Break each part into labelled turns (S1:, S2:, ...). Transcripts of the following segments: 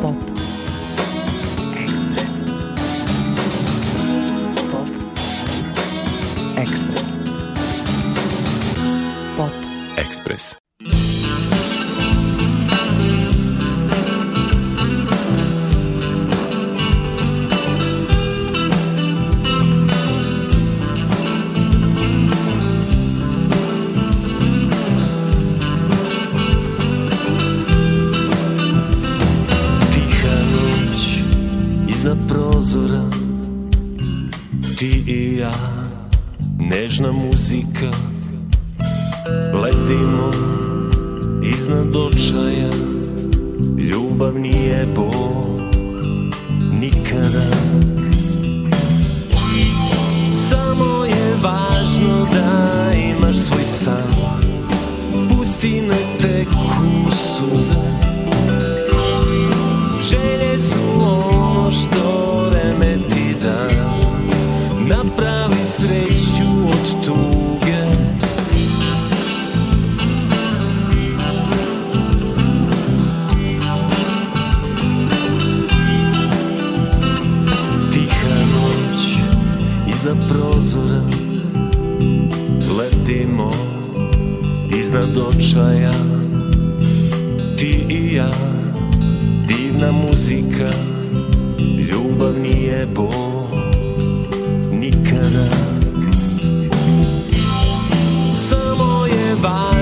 S1: pop. divine.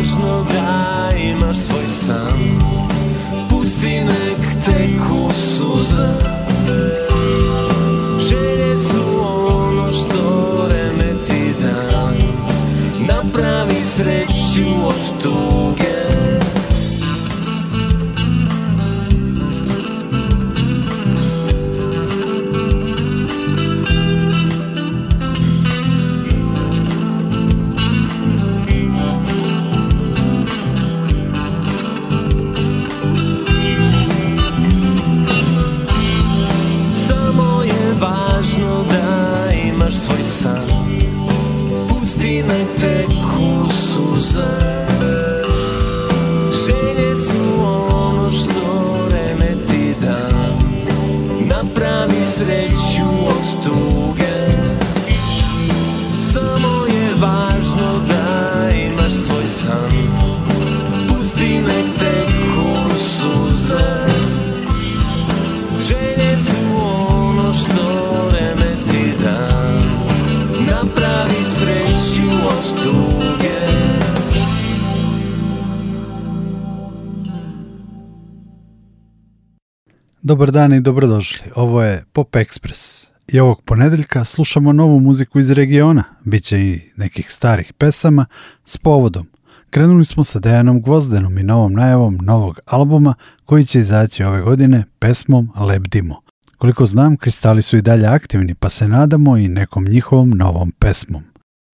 S1: dobar dan i dobrodošli. Ovo je Pop Express. I ovog ponedeljka slušamo novu muziku iz regiona. Biće i nekih starih pesama s povodom. Krenuli smo sa Dejanom Gvozdenom i novom najavom novog albuma koji će izaći ove godine pesmom Lebdimo. Koliko znam, kristali su i dalje aktivni pa se nadamo i nekom njihovom novom pesmom.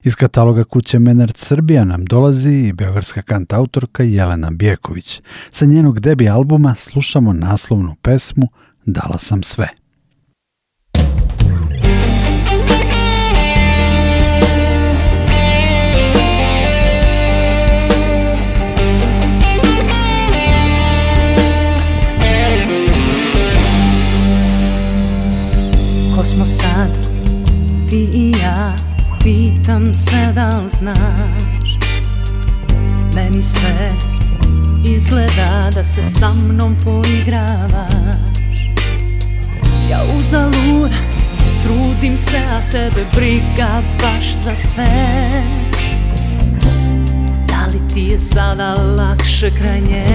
S1: Iz kataloga kuće Menard Srbija nam dolazi i beogradska kanta autorka Jelena Bijeković. Sa njenog debi albuma slušamo naslovnu pesmu Dala sam sve.
S2: Ko smo sad, ti i ja Pitam se da li znaš Meni sve izgleda da se sa mnom poigravaš Ja uzalud trudim se, a tebe briga baš za sve Da li ti je sada lakše kraj nje?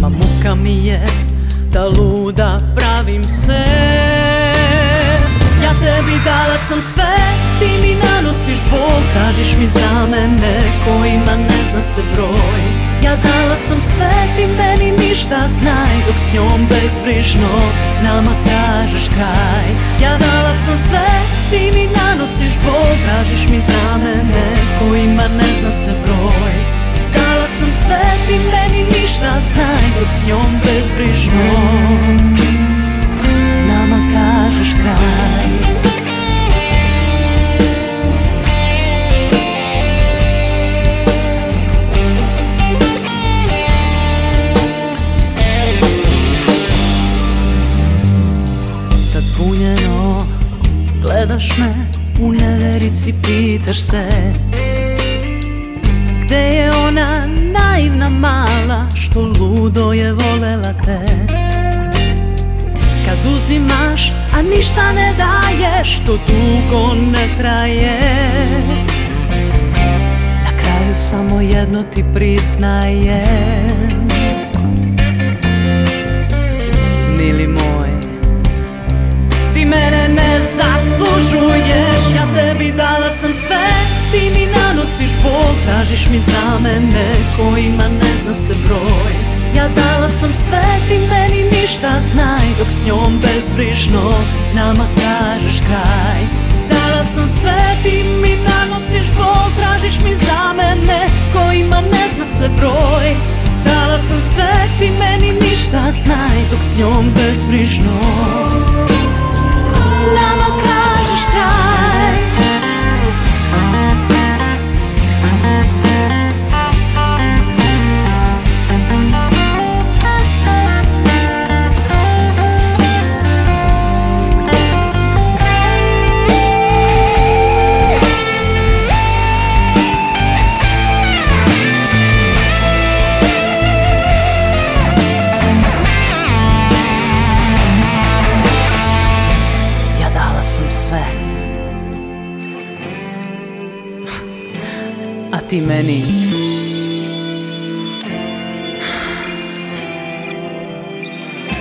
S2: Pa muka mi je da luda pravim se ja tebi dala sam sve, ti mi nanosiš bol Kažeš mi za mene kojima ne zna se broj Ja dala sam sve, ti meni ništa znaj Dok s njom bezbrižno nama kažeš kraj Ja dala sam sve, ti mi nanosiš bol Kažeš mi za mene kojima ne zna se broj Dala sam sve, ti meni ništa znaj Dok s njom bezbrižno nama kažeš kraj Sad zbunjeno gledaš me u neverici pitaš se Gde je ona naivna mala Što ludo je volela te oduzimaš, a ništa ne daješ, to dugo ne traje. Na kraju samo jedno ti priznajem. Mili moj, ti mene ne zaslužuješ, ja tebi dala sam sve, ti mi nanosiš bol, tražiš mi za mene kojima ne zna se broj. Ja dala sam sve, ti meni ništa znaj Dok s njom bezbrižno nama kažeš kraj Dala sam sve, ti mi nanosiš bol Tražiš mi za mene, kojima ne zna se broj Dala sam sve, ti meni ništa znaj Dok s njom bezbrižno nama kažeš ti meni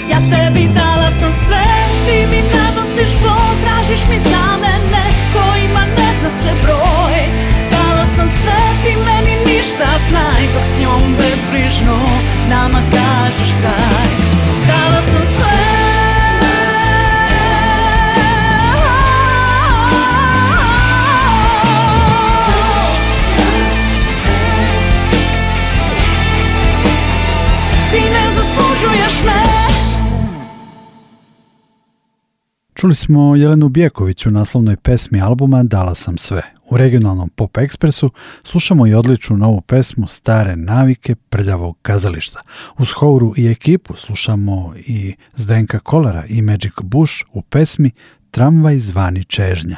S2: Ja tebi dala sam sve Ti mi ne nosiš bol Tražiš mi za mene Kojima ne zna se broj Dala sam sve Ti meni ništa znaj Dok s njom bezbrižno Nama kažeš kraj Dala sam sve
S1: Čuli smo Jelenu Bijeković u naslovnoj pesmi albuma Dala sam sve. U regionalnom Pop Ekspresu slušamo i odličnu novu pesmu Stare navike prljavog kazališta. Uz horu i ekipu slušamo i Zdenka Kolara i Magic Bush u pesmi Tramvaj zvani Čežnja.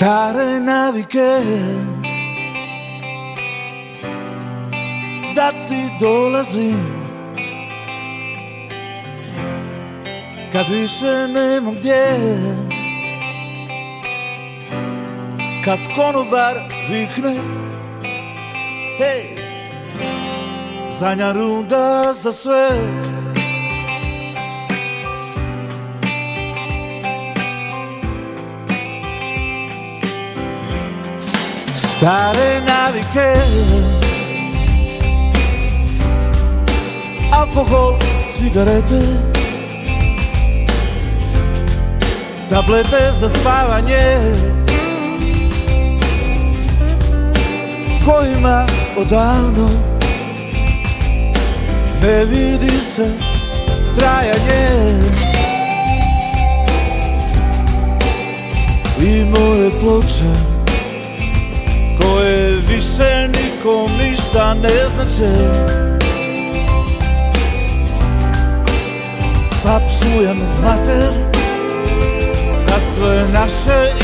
S3: stare navike Da ti dolazim Kad više nemam gdje Kad konobar vikne Hej Zanja runda za sve stare navike Alkohol, cigarete Tablete za spavanje Kojima odavno Ne vidi se trajanje I moje ploče koje više nikom ništa ne znače Pa psujem mater za sve naše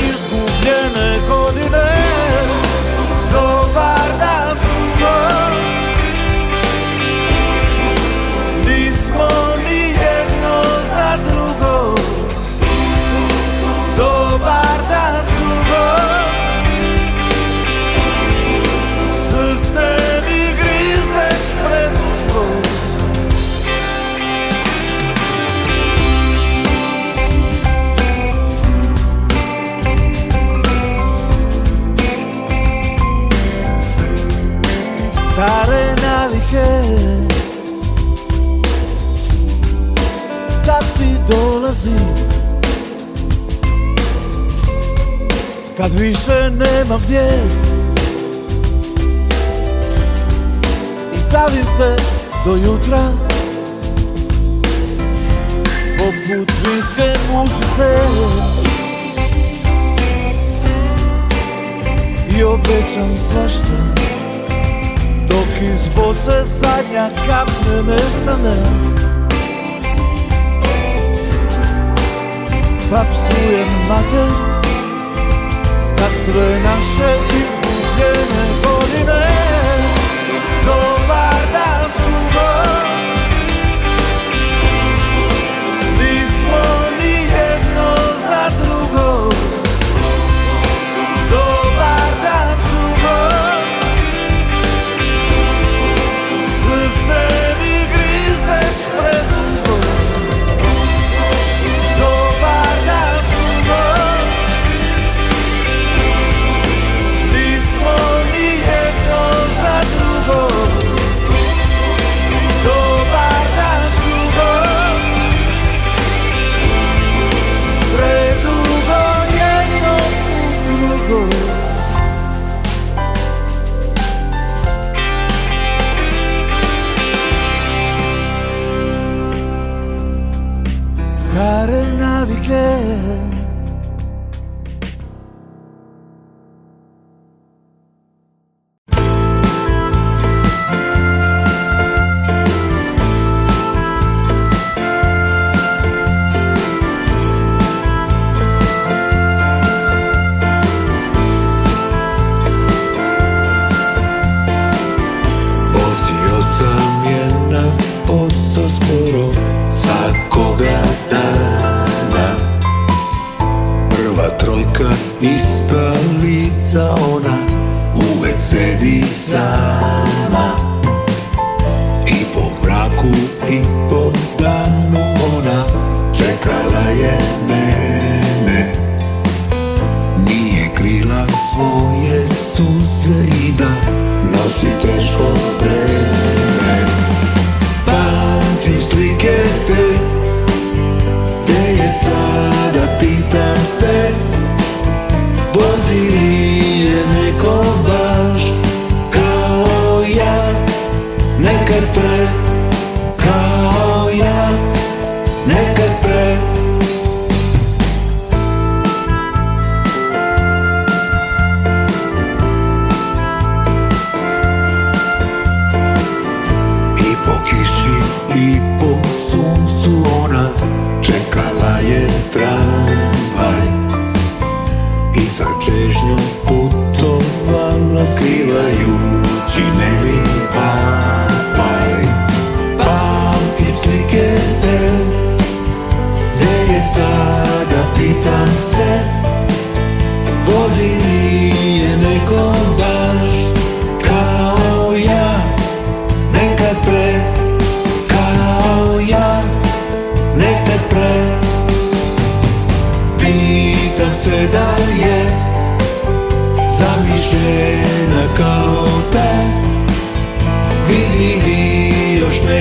S3: nad Wiszę nie ma dnie I dawim te do jutra Po putwińskiemu szyce I obiecam zwłaszcza Doki z boce za dnia kapnę nie stanę Papsuję mater sve naše izgubljene godine Dobar dan, humor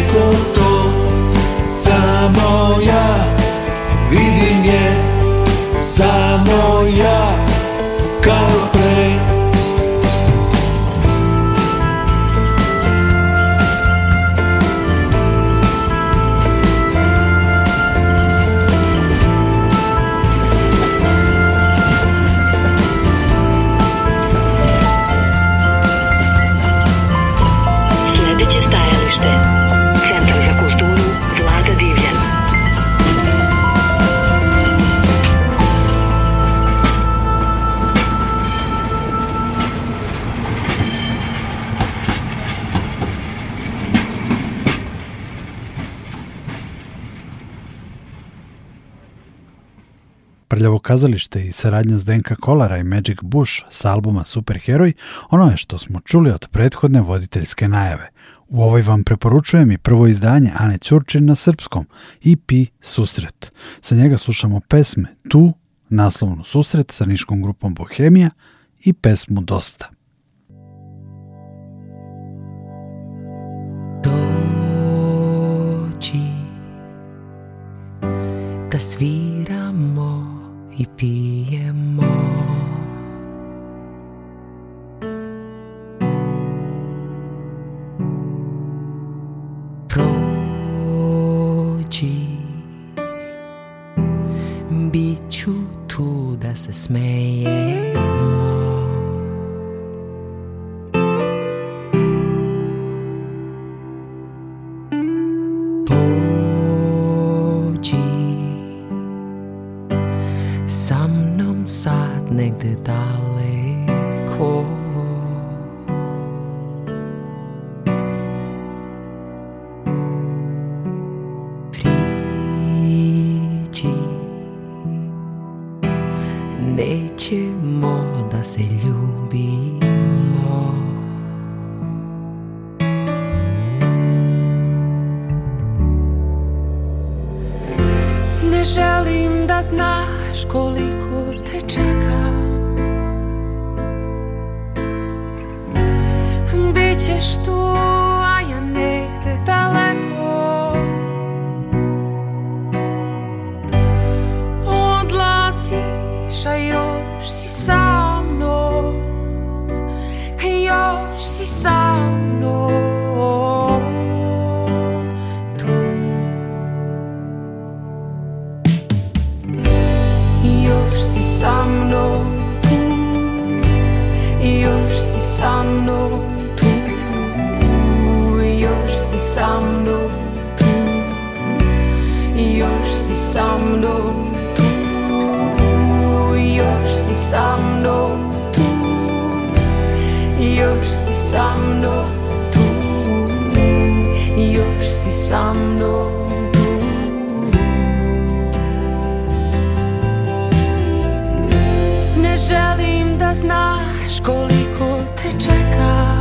S4: Neko to samo ja vidim
S1: evo kazalište i saradnja Zdenka Kolara i Magic Bush s albuma Superheroj ono je što smo čuli od prethodne voditeljske najave. U ovoj vam preporučujem i prvo izdanje Ane Ćurčin na srpskom, EP Susret. Sa njega slušamo pesme Tu, naslovnu Susret sa niškom grupom Bohemija i pesmu Dosta.
S5: Dođi da svi y pie amor. Prođi, todas ću meias.
S6: mnom Tu još si sa mnom Tu još si sa mnom Tu još si sa mnom želim da znaš koliko te čeka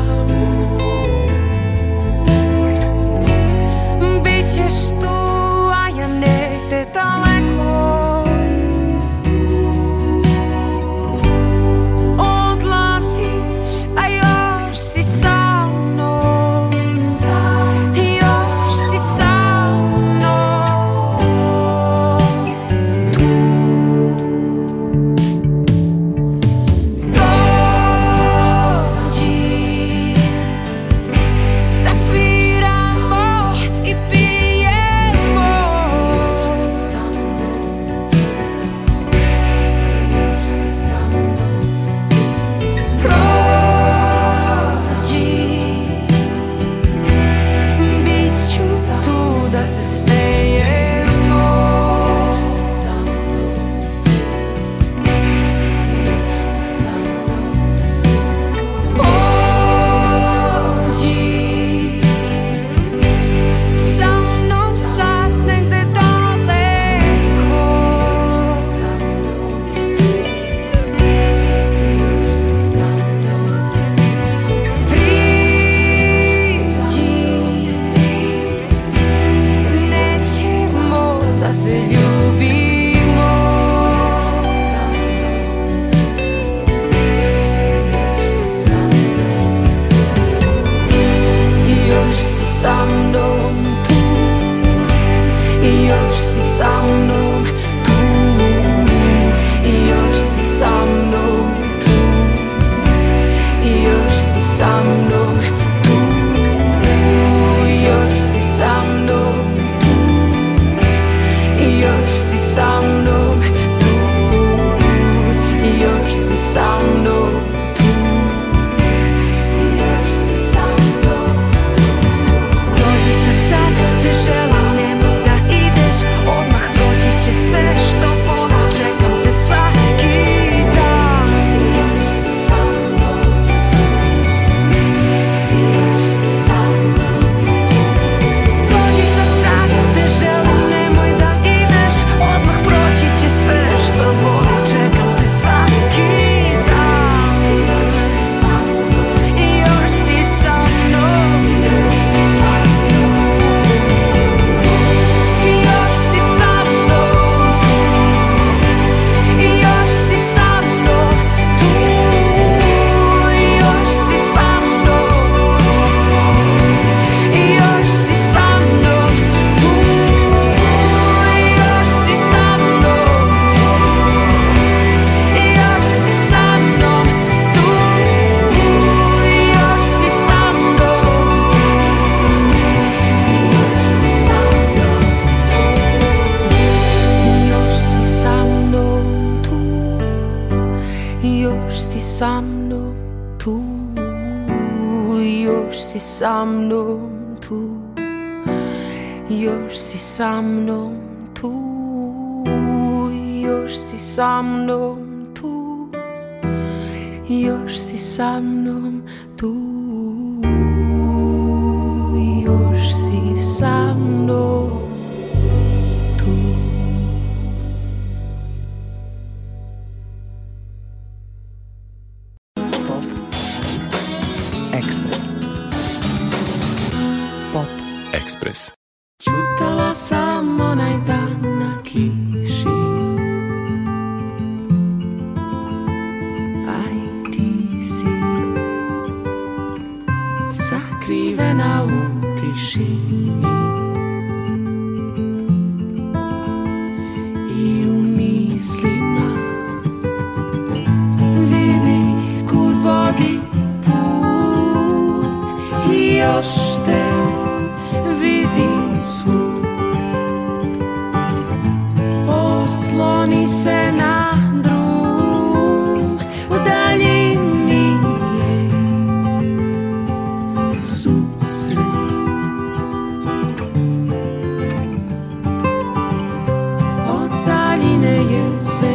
S6: sam nom tu Yor si sam nom tu Yor si sam nom tu Yor si sam nom tu you yüz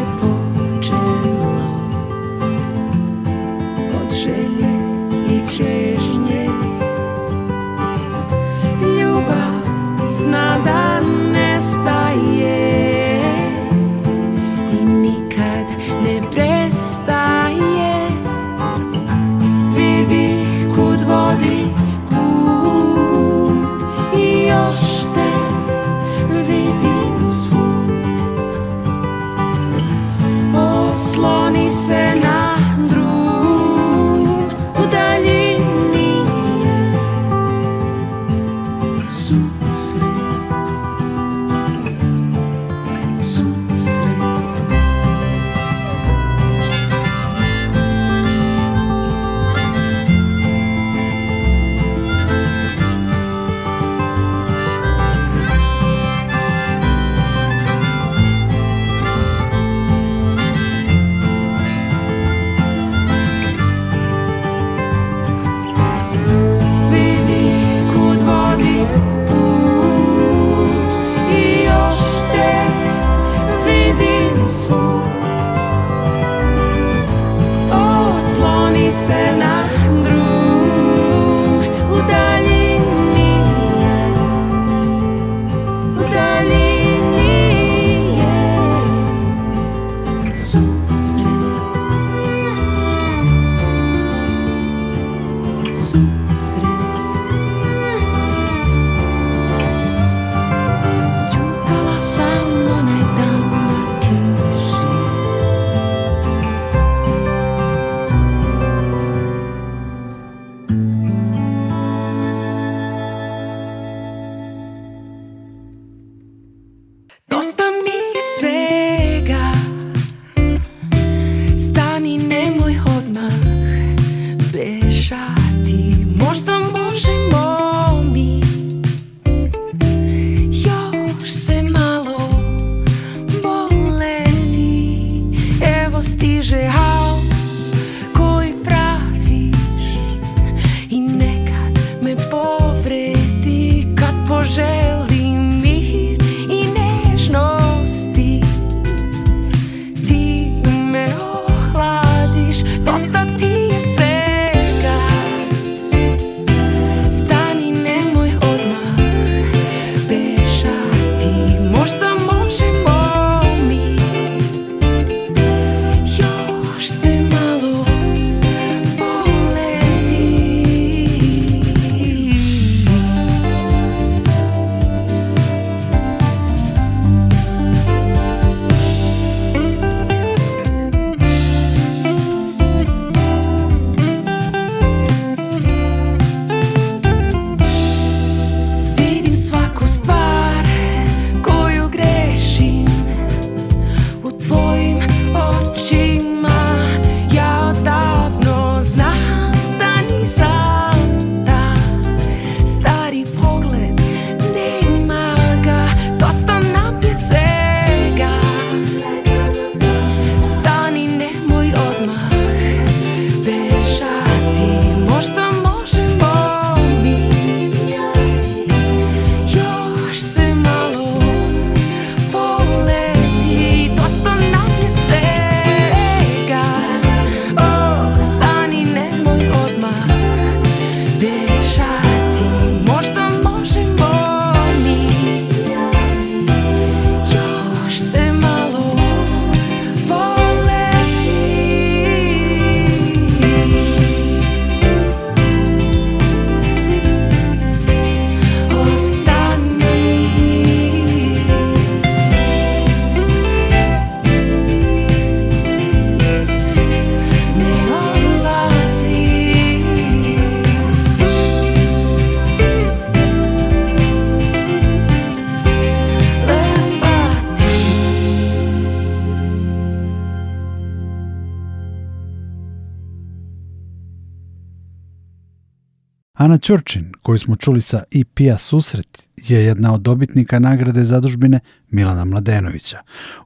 S1: Ana Ćurčin, koju smo čuli sa EP-a Susret, je jedna od dobitnika nagrade zadužbine Milana Mladenovića.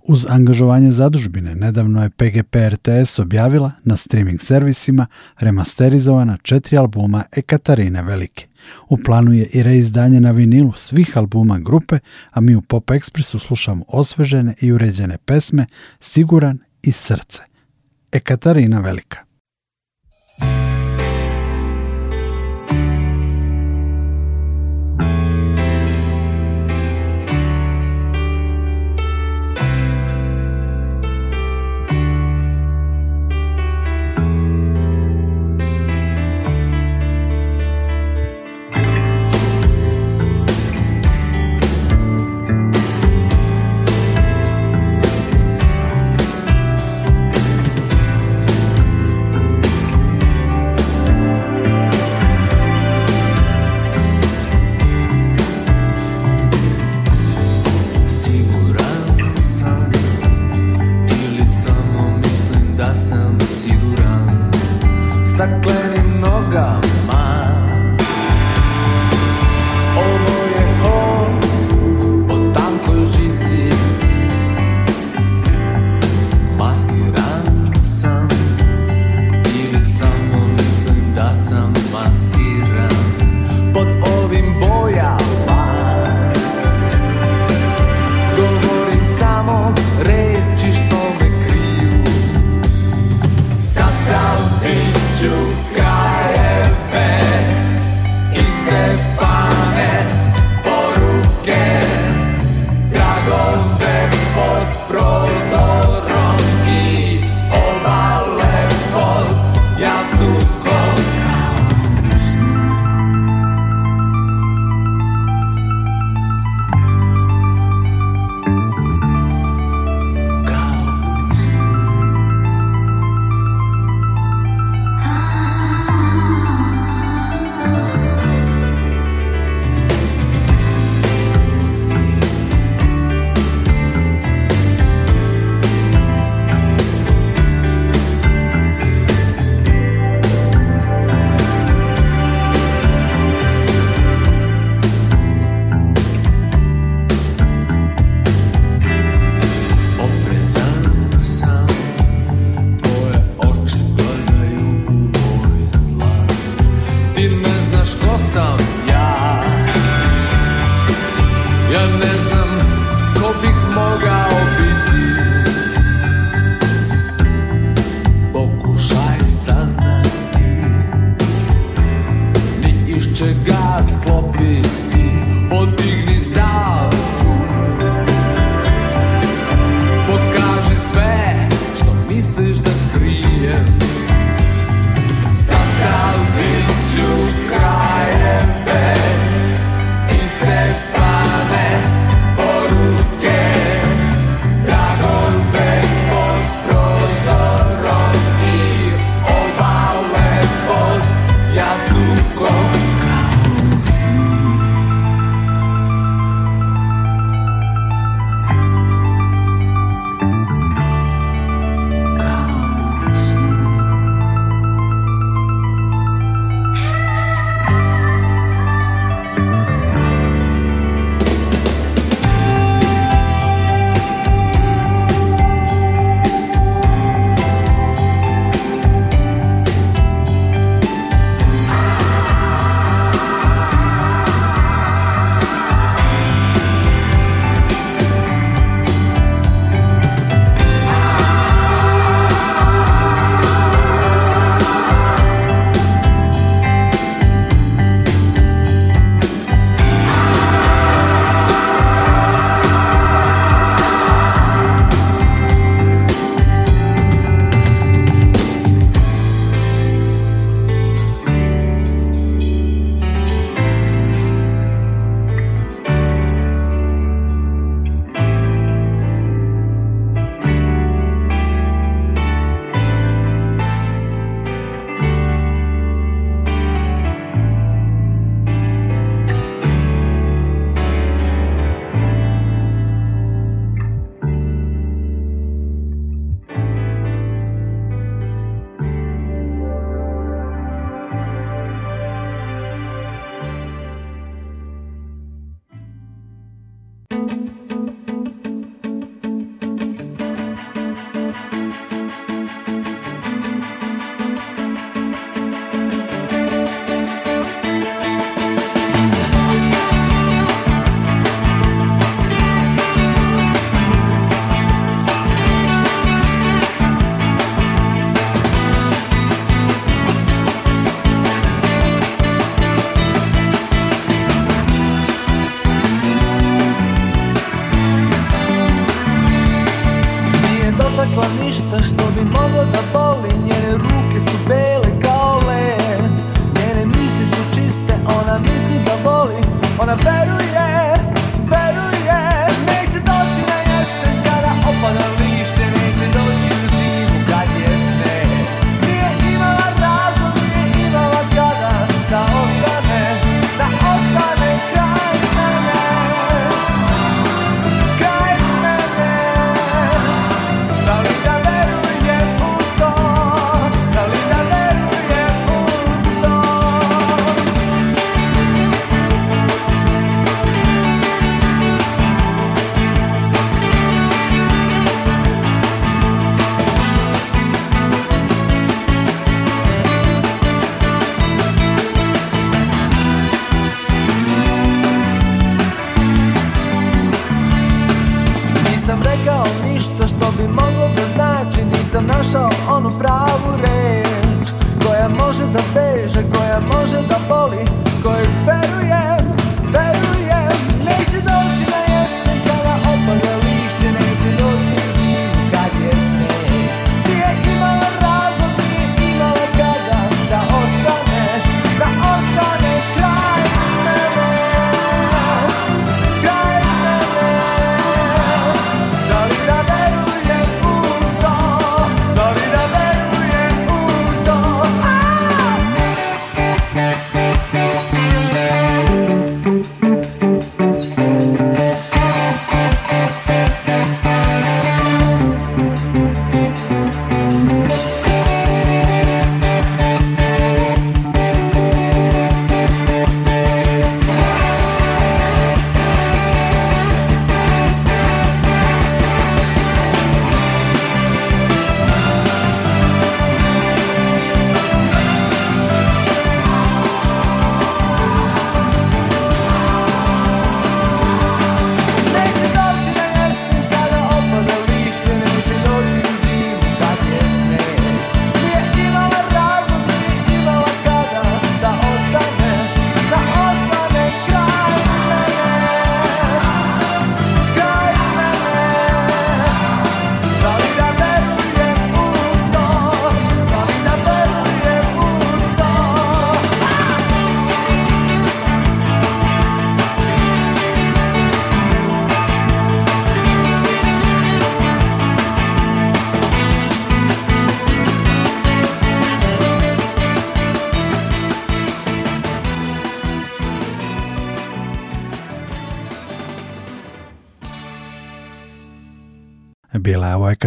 S1: Uz angažovanje zadužbine, nedavno je PGP RTS objavila na streaming servisima remasterizovana četiri albuma Ekatarine Velike. U planu je i reizdanje na vinilu svih albuma grupe, a mi u Pop Expressu slušamo osvežene i uređene pesme Siguran i Srce. Ekatarina Velika.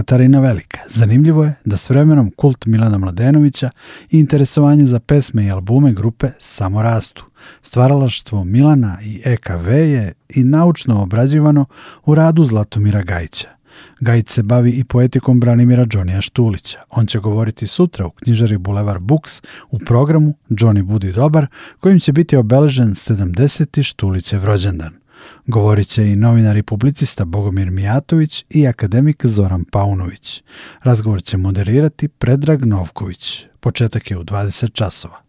S1: Tarina Velika. Zanimljivo je da s vremenom kult Milana Mladenovića i interesovanje za pesme i albume grupe samo rastu. Stvaralaštvo Milana i EKV je i naučno obrađivano u radu Zlatomira Gajića. Gajić se bavi i poetikom Branimira Đonija Štulića. On će govoriti sutra u knjižari Bulevar Books u programu Johnny Budi dobar, kojim će biti obeležen 70. Štulićev rođendan. Govorit će i novinar i publicista Bogomir Mijatović i akademik Zoran Paunović. Razgovor će moderirati Predrag Novković. Početak je u 20 časova.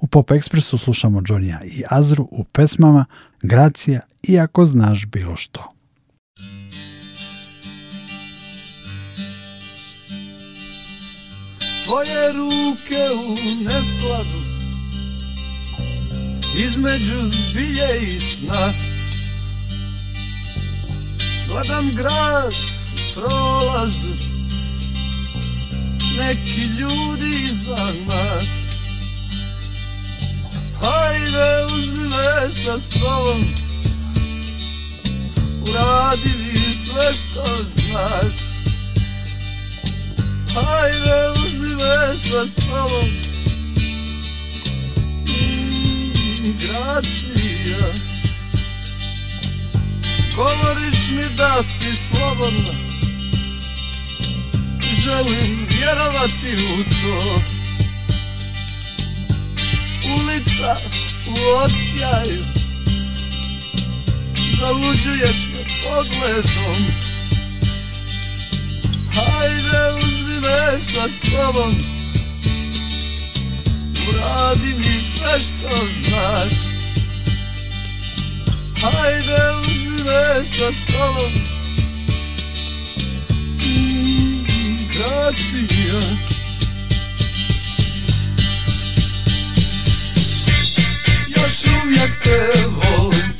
S1: U Pop Ekspresu slušamo Džonija i Azru u pesmama Gracija i Ako znaš bilo što.
S7: Tvoje ruke u neskladu Između zbilje i Gledam grad prolazu Neki ljudi iza nas Hajde uzmi me sa sobom Uradi mi sve što znaš Hajde uzmi me sa sobom mm, Gracija Govoriš mi da si slobodna Želim vjerovati u to Ulica u osjaju Zaluđuješ me pogledom Hajde uzmi me sa sobom Uradi mi sve što znaš Hajde uzmi sve sa sobom Migracija Još uvijek te volim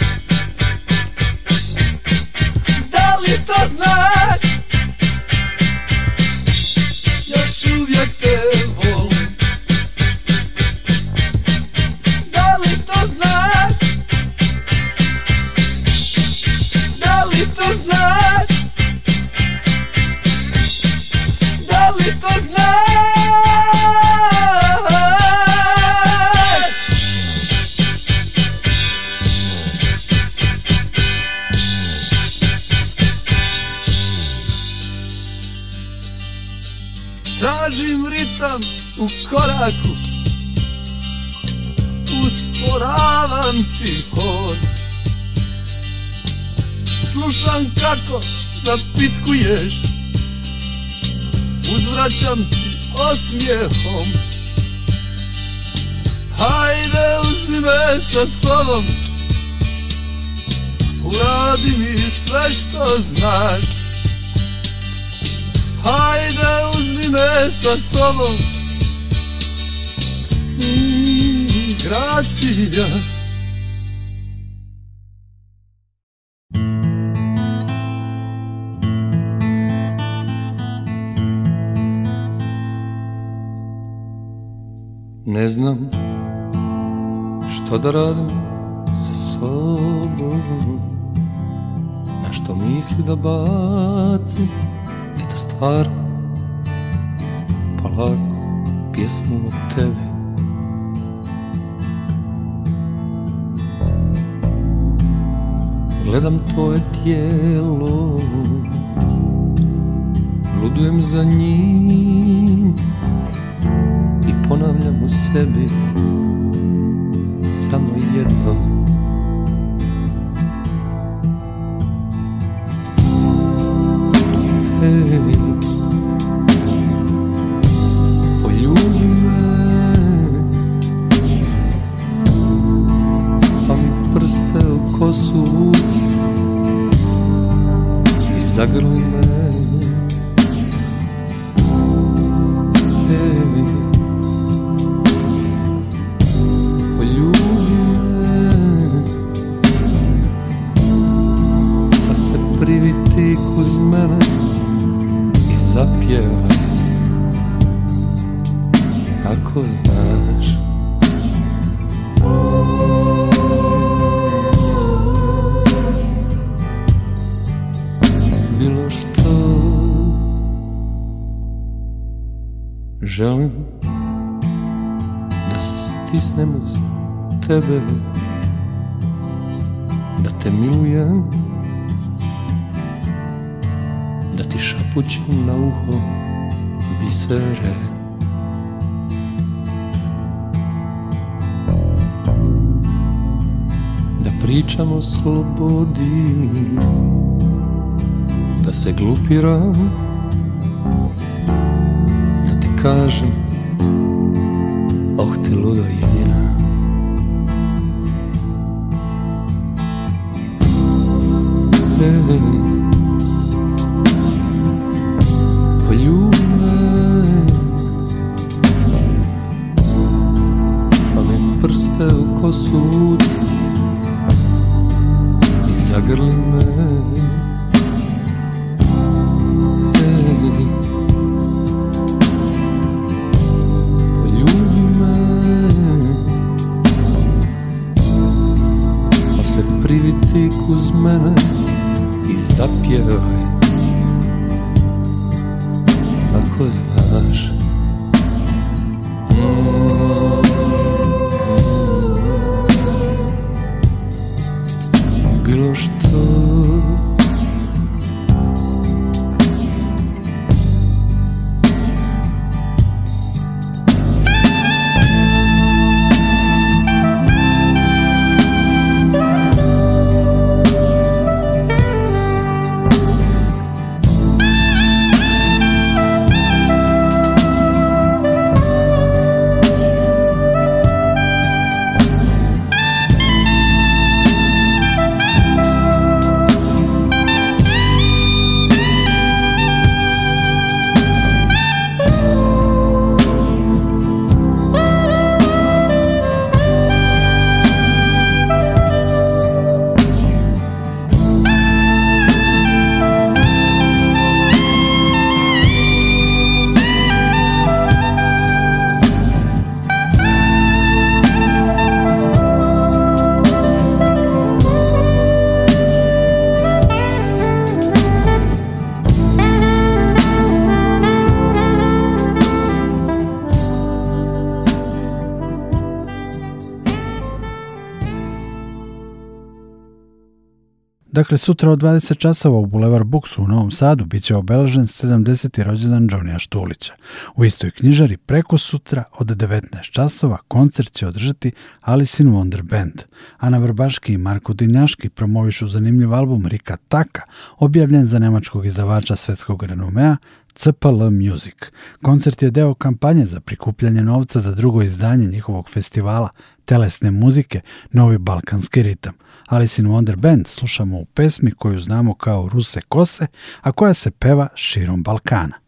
S7: smijehom Hajde uzmi me sa sobom Uradi mi sve što znaš Hajde uzmi me sa sobom Gracija
S8: Ne znam što da radim sa sobom Na što misli da bacim Eto stvar Polako pjesmu od tebe Gledam tvoje tijelo Ludujem za njim ponavljam u sebi samo jedno Hej, poljubi me Pa prste u kosu I zagrli me Želim da se stisnem uz tebe Da te milujem Da ti šapućem na uho bisere Da pričamo o slobodi Da se glupiram kažu Oh ti ludo jedina, Ljubi Poljubi Pa, pa mi prste u kosu
S1: Dakle, sutra od 20 časova u Bulevar Buksu u Novom Sadu bit će obeležen 70. rođendan Džonija Štulića. U istoj knjižari preko sutra od 19 časova koncert će održati Alice in Wonder Band. Ana Vrbaški i Marko Dinjaški promovišu zanimljiv album Rika Taka, objavljen za nemačkog izdavača svetskog renomea CPL Music. Koncert je deo kampanje za prikupljanje novca za drugo izdanje njihovog festivala telesne muzike, novi balkanski ritam. Alice in Wonder Band slušamo u pesmi koju znamo kao Ruse kose, a koja se peva širom Balkana.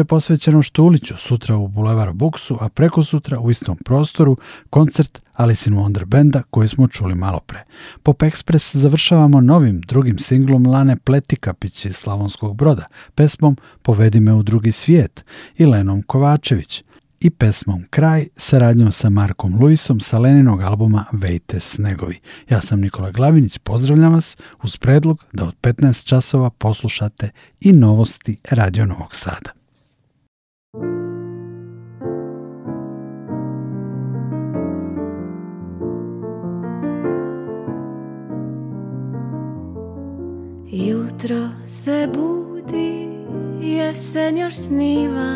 S1: je posvećeno Štuliću sutra u Bulevaru Buksu, a preko sutra u istom prostoru koncert Alice in Wonder Benda koji smo čuli malo pre. Pop Express završavamo novim drugim singlom Lane Pletikapić iz Slavonskog broda, pesmom Povedi me u drugi svijet i Lenom Kovačević i pesmom Kraj saradnjom sa Markom Luisom sa Leninog albuma Vejte snegovi. Ja sam Nikola Glavinić, pozdravljam vas uz predlog da od 15 časova poslušate i novosti Radio Novog Sada.
S9: Jutro se budi, jesen još sniva,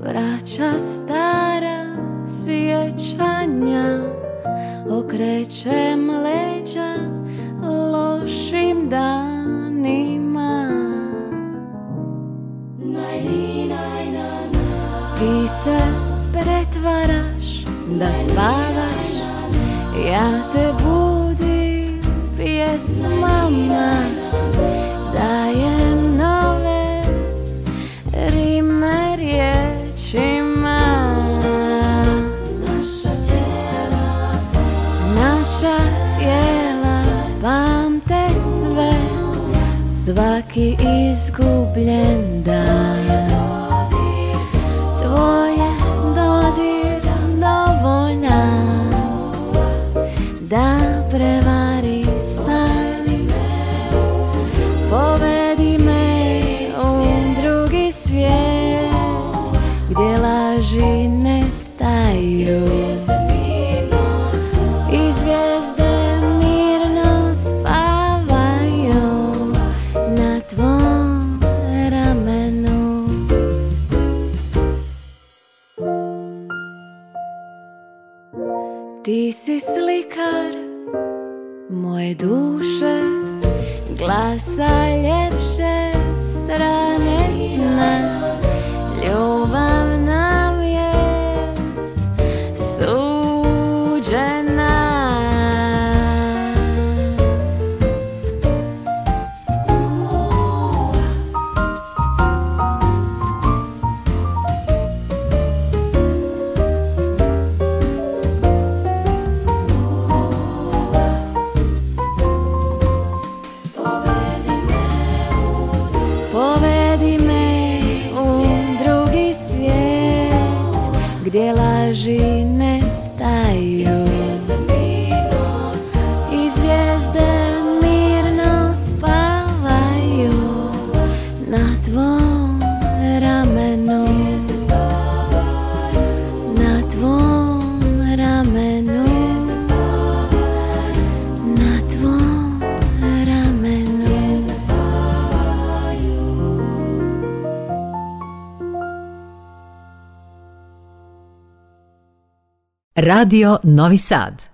S9: vraća stara sjećanja, okrećem leđa lošim danima. Ti se pretvaraš da spavaš, ja te budim pjesmama. glass I am.
S10: Radio Novi Sad.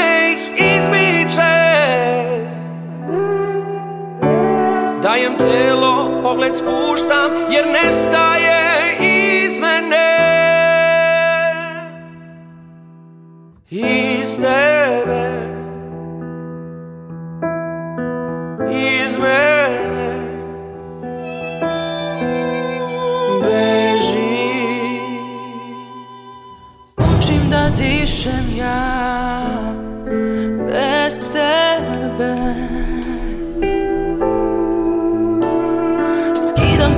S11: Dajem telo, pogled spuštam jer nestaje iz mene Iz tebe.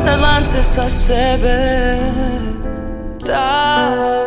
S12: se lance sa sebe Da